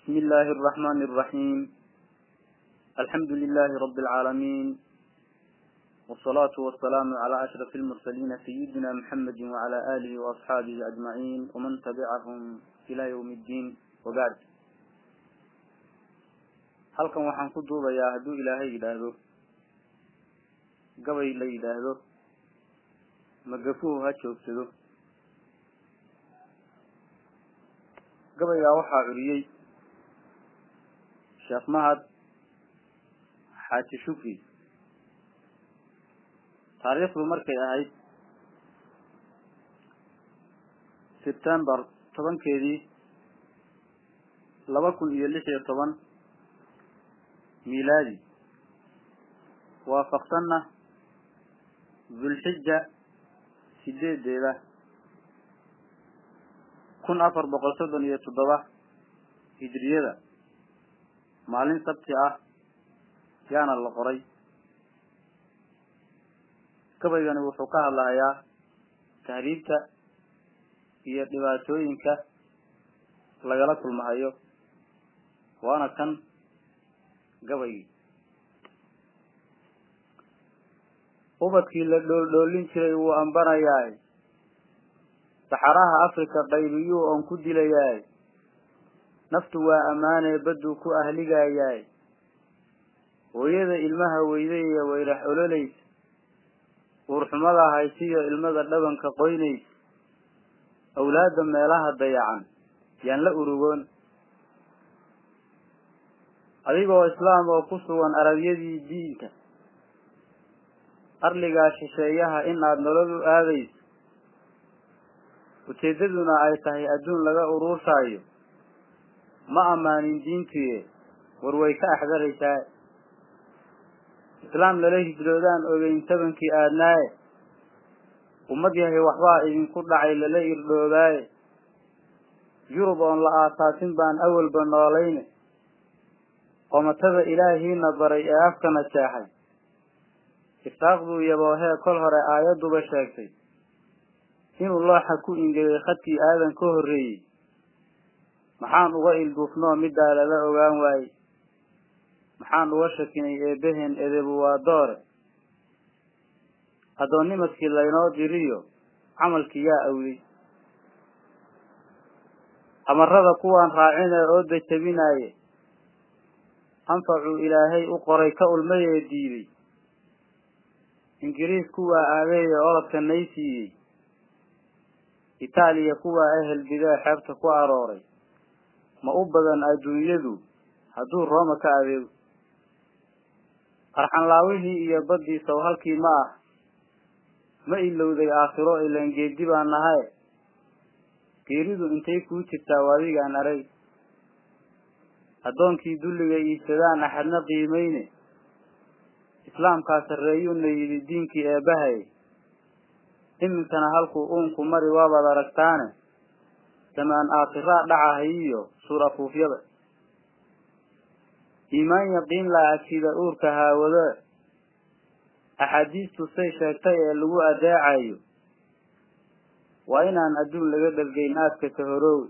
بسم الله الرحمن الرحيم الحمد لله رب العالمين والصلاة والسلام على أشرف المرسلين سيدنا محمد وعلى آله وأصحابه أجمعين ومن تبعهم إلى يوم الدين وبعد halkan waxaan ku duubayaa hadduu ilaahay yidhaahdo gabay la yidhaahdo magafuhu ha joogsado gabaygaa waxaa curiyey sheekh mahad xaaji shukri taariikhdu markay ahayd sebtembar tobankeedii laba kun iyo lix iyo toban milaadi waafaqsanna dulxija sideedeeda kun afar boqol soddon iyo toddoba hijriyada maalin sabti ah yaana la qoray. Gabaygani wuxuu ka hadlahayaa tahriibta iyo dhibaatooyinka lagala kulmahayo waana kan gabaygii ubadkii la dhooldhoolin jiray wuu ambanayaay. Saxaraha africa qaybiyuu oon ku dilayaay naftu waa ammaanee badduu ku ahligayaay hooyada ilmaha weydayya wayrax ololaysa uurxumada haysiyo ilmada dhabanka qoynaysa awlaadda meelaha dayacan yaan la urugoon. Adigoo islaam oo ku sugan arabyadii diinka. Arligaa shisheeyaha in aad nolol u aadayso ujeeddaduna ay tahay adduun laga uruursaayo ma ammaanin diintuye war way ka axdaraysaa. Islaam lala hijroodaan ogeyn tabankii aadnaaye. Ummad yahay waxbaa idinku dhacay lala irdhoobaaye yurub oon la aasaasin baan awalba noolayne. Qomatada ilaahiina baray ee afkana jeexay iftaaqduu yaboohee kol hore aayadduba sheegtay. Inuu looxa ku ingegay khadkii aadan ka horreeyey maxaan uga ilduufnoo middaa lala ogaan waaye maxaan uga shakinay eebbaheen edebu waa doore. Addoonnimadkii laynoo diriyo camalkii yaa awlay amarada kuwaan raacinee oo dajabinaaye anfacuu ilaahay u qoray ka ulmayee diiday ingiriis kuwaa aadeeye orodka nay siiyey itaaliya kuwaa ehel bidee xeebta ku arooray ma u badan adduunyadu hadduu rooma ka adeego? Qarxanlaawihii iyo baddii sow halkii ma ah. Ma ilowday aakhiro ilaan geedi baa nahaye geeridu intay kuu jirtaa waadigaan arag addoonkii dulliga iibsadaan axadna qiimayne. Islaamkaa sarreeyuuna yidhi diinkii eebbahay. Iminkana halkuu uunku mari waabaad aragtaane samaan aakhiraa dhacahayiyo suur afuufyada iimaan yaqiin la agshida uurka haawado axaadiistu say sheegtay ee lagu adeecayo waa inaan adduun laga dhargeyn aadka ka horoowe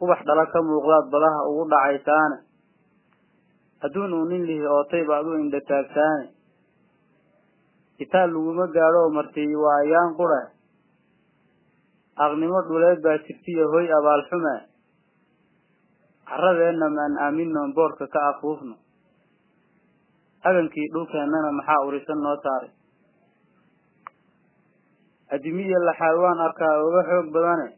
ubax dhala ka muuqdaad badaha ugu dhacaysaane adduun uu nin lihi ootay baad u indha taagtaane kitaab laguma gaadho martiyi waa ayaan qura aqnimo dhuleed baa jirtiyo hoy abaalxuma carradeenna maan aaminoon boorka ka afuufno agankii dhulkeennana maxaa urisan noo saaray adimiya laxaad waan arkaa oga xoog badane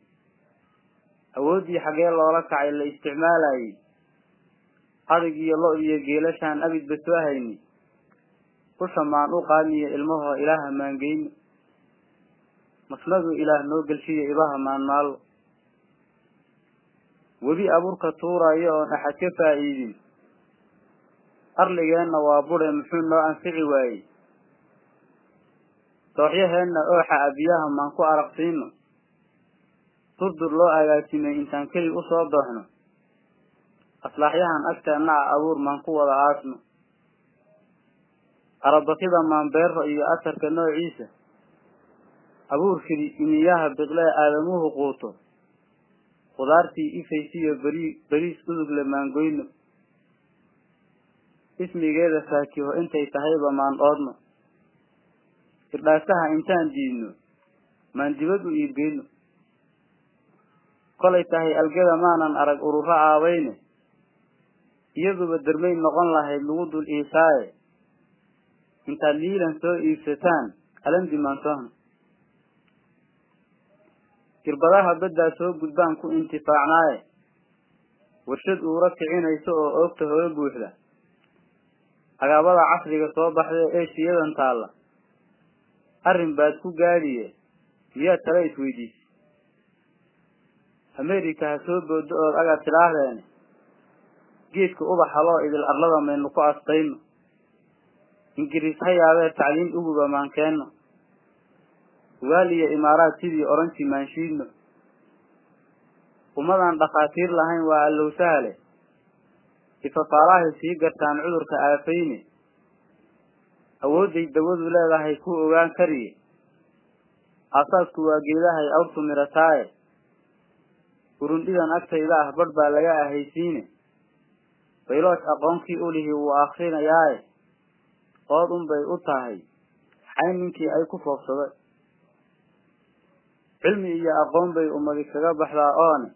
awooddii xaggee loola kacay la isticmaalayay adig iyo lo iyo geelashaan abidba soo hayni usha maan u qaadniyo ilmahoo ilaaha maangeyno masnadu ilaah noo gelshiyo ibaha maan maallo webi abuurka tuurayo oon axad ka faa'iidin. Arligeenna waa bure muxuu noo anfici waayey? Dooxyaheenna ooxa abiyaha maan ku araqsiino durdur loo agaasimay intaan keli u soo dooxno? Aslaaxyahan agteenna a abuur maan ku wada aasno? Arabakida maanbeero iyo asarka noociisa abuurkii iniyaha biqlee aadamuhu quuto. Qudaartii ifaysiyo beri beriis udugle maangoyno ismigeeda faakiho intay tahayba maan oodno irdhaasaha intaan diidno maan dibad u iibgeyno kolay tahay algada maanan arag ururo aabayne iyaduba dermay noqon lahayd lagu dul iisaaye. Intaad liilan soo iibsataan alandi maansohno irbadaha baddaa soo gudbaan ku intifaacnaaye. Warshad uura kicinayso oo oogta hore buuxda. Agaabada casriga soo baxda ee shiyadan taalla. Arrin baad ku gaadhiye. Miyaad tala isweydiisay? America ha soo boodo ood agaad tidhaahdeene geedka ubaxa loo idil arlada maynu ku astayno ingiriis ha yaabee tacliin uguba maan keenno ugaal iyo imaaraad sidii oranji maanshiidno ummadaan dhakhaatiir lahayn waa allow sahale ifafaalahay sii gartaan cudurka aafayne awoodday dawadu leedahay ku ogaan kariye aasaasku waa geedahay awrtu mirataaye. Urundhidan agtayda ah badh baa laga ahaysiine. Baylooj aqoonkii ulihi wuu akrinayaaye ood unbay u tahay. Xayn ninkii ay ku foofsaday cilmi iyo aqoon bay ummadi kaga baxdaa oone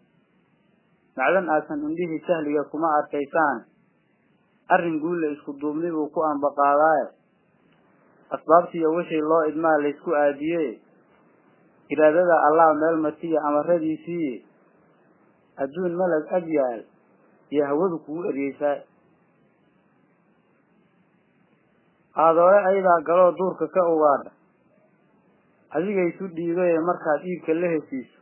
macdan aasan indhihii sahliga kuma arkaysaan. Arrin guulla isku duubni buu ku ambaqaadaaye. Asbaabtiiyo wixii loo idmaa laysku aadiye iraadada allah meel matiya amaradiisiiye adduun malag ag yaal iyo hawadu kugu eryeysaa aadoole ayadaa galoo duurka ka ugaadha adigaysu dhiibaye markaad iibka la hesiiso.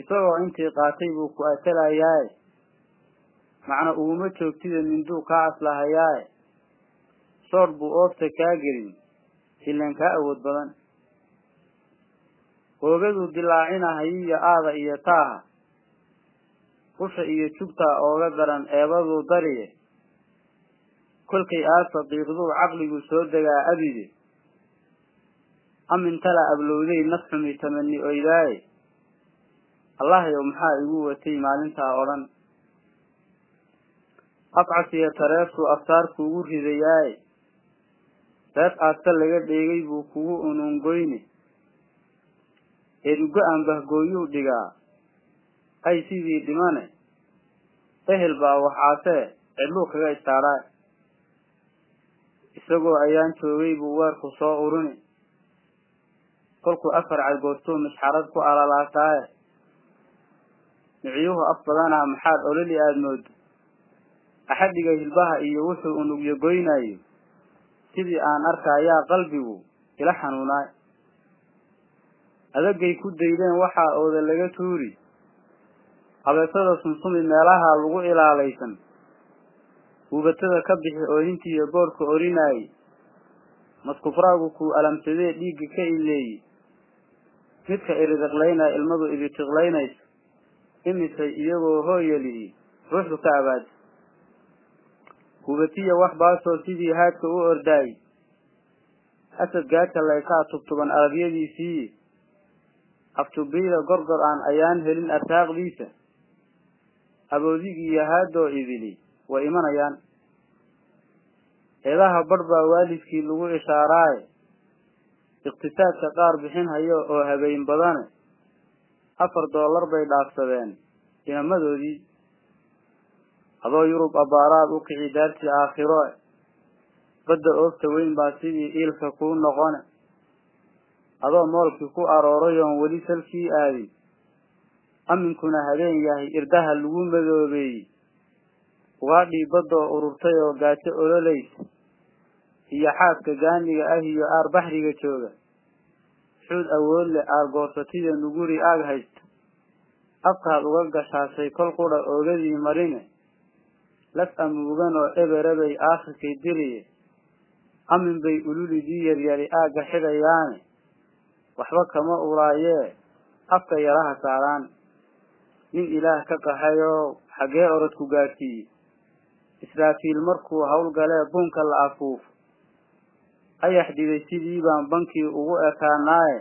Isagoo intii qaatay buu ku atalayaaye macna uguma joogtida minduu kaa aslahayaaye soodh buu oobta kaa gelin. Ilan kaa awood badan. Oogaduu dilaacinahayiyo aada iyo taaha. Usha iyo jugtaa ooga daran eebaduu dariye. Kolkay aadfa diiqduu caqligu soo degaa abide amintala ablowday naf xumi tamani oydaaye? Allahyow maxaa igu watay maalintaa oo dhan afcasiyo tareeftuu aftaar kuugu ridayaaye? Reef aadka laga dheegay buu kugu unungoyne eedugo-an bahgooyuu dhigaa? Ay sidii dhimane? Ehel baa waxaasee cidluu kaga istaadhaa isagoo ayaan joogay buu weerku soo uruni kolkuu afar cadgoostuu mishxarad ku alalaasaaye miciyuhu af badanaa maxaad ololi aada moodo axadhiga hilbaha iyo wuxuu unugyo goynayo. Sidii aan arkaayaa qalbigu ila xanuunaay adagay ku daydeen waxaa ooda laga tuuri. Habeesada sunsumi meelaha lagu ilaalaysan. Huubatada ka bixi oohintiiyo boorka orinaayey maskufraagu kuu alamsadee dhiigga ka ileeyey midka iridiqlaynaya ilmadu iditiqlaynayso imisay iyagoo hooyalihi ruuxdu ka abaadi hubatiya wax baasoo sidii haadka u ordaayey asad gaadhka laysaa tubtuban arabyadiisii aftubiida gorgor aan ayaan helin arsaaqdiisa aboodigii haadoo idili way imanayaan. Eedaha badh baa waalidkii lagu ishaaraaye iqtisaadka qaar bixin hayo oo habeen badane afar doolar bay dhaafsadeen. Inamadoodii adoo yurub abbaaraad u kici daartii aakhiro badda oogta weyn baa sidii iilka kuu noqone adoo moolkii ku arooray oon weli salkii aadin. Aminkuna habeen yahay irdaha lagu madoobeeyey. Ugaadhii baddoo ururtay oo gaajo ololaysa iyo xaaska gaaniga ah iyo aar baxriga jooga. Xuud awood leh aar goorsatiyo nuguri aag haysta afkaad uga gashaashay kol qudha oogadii marine. Las amuugan oo eberebay aakhirkay diriye. Amin bay ululidii yaryari aagga xidhayaane waxba kama ulaayee afka yaraha saaraan. Nin ilaah ka qaxayoo xaggee orodku gaadhsiiye israafiil markuu howlgalee bunka la afuufo ayax dhibay sidii baan bankii ugu ekaanaaye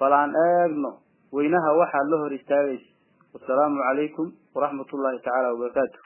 bal aan eegno weynaha waxaad la hor istaagaysa. Wasalaamu calaykum waraxmat ullahi tacaala wabarakaatu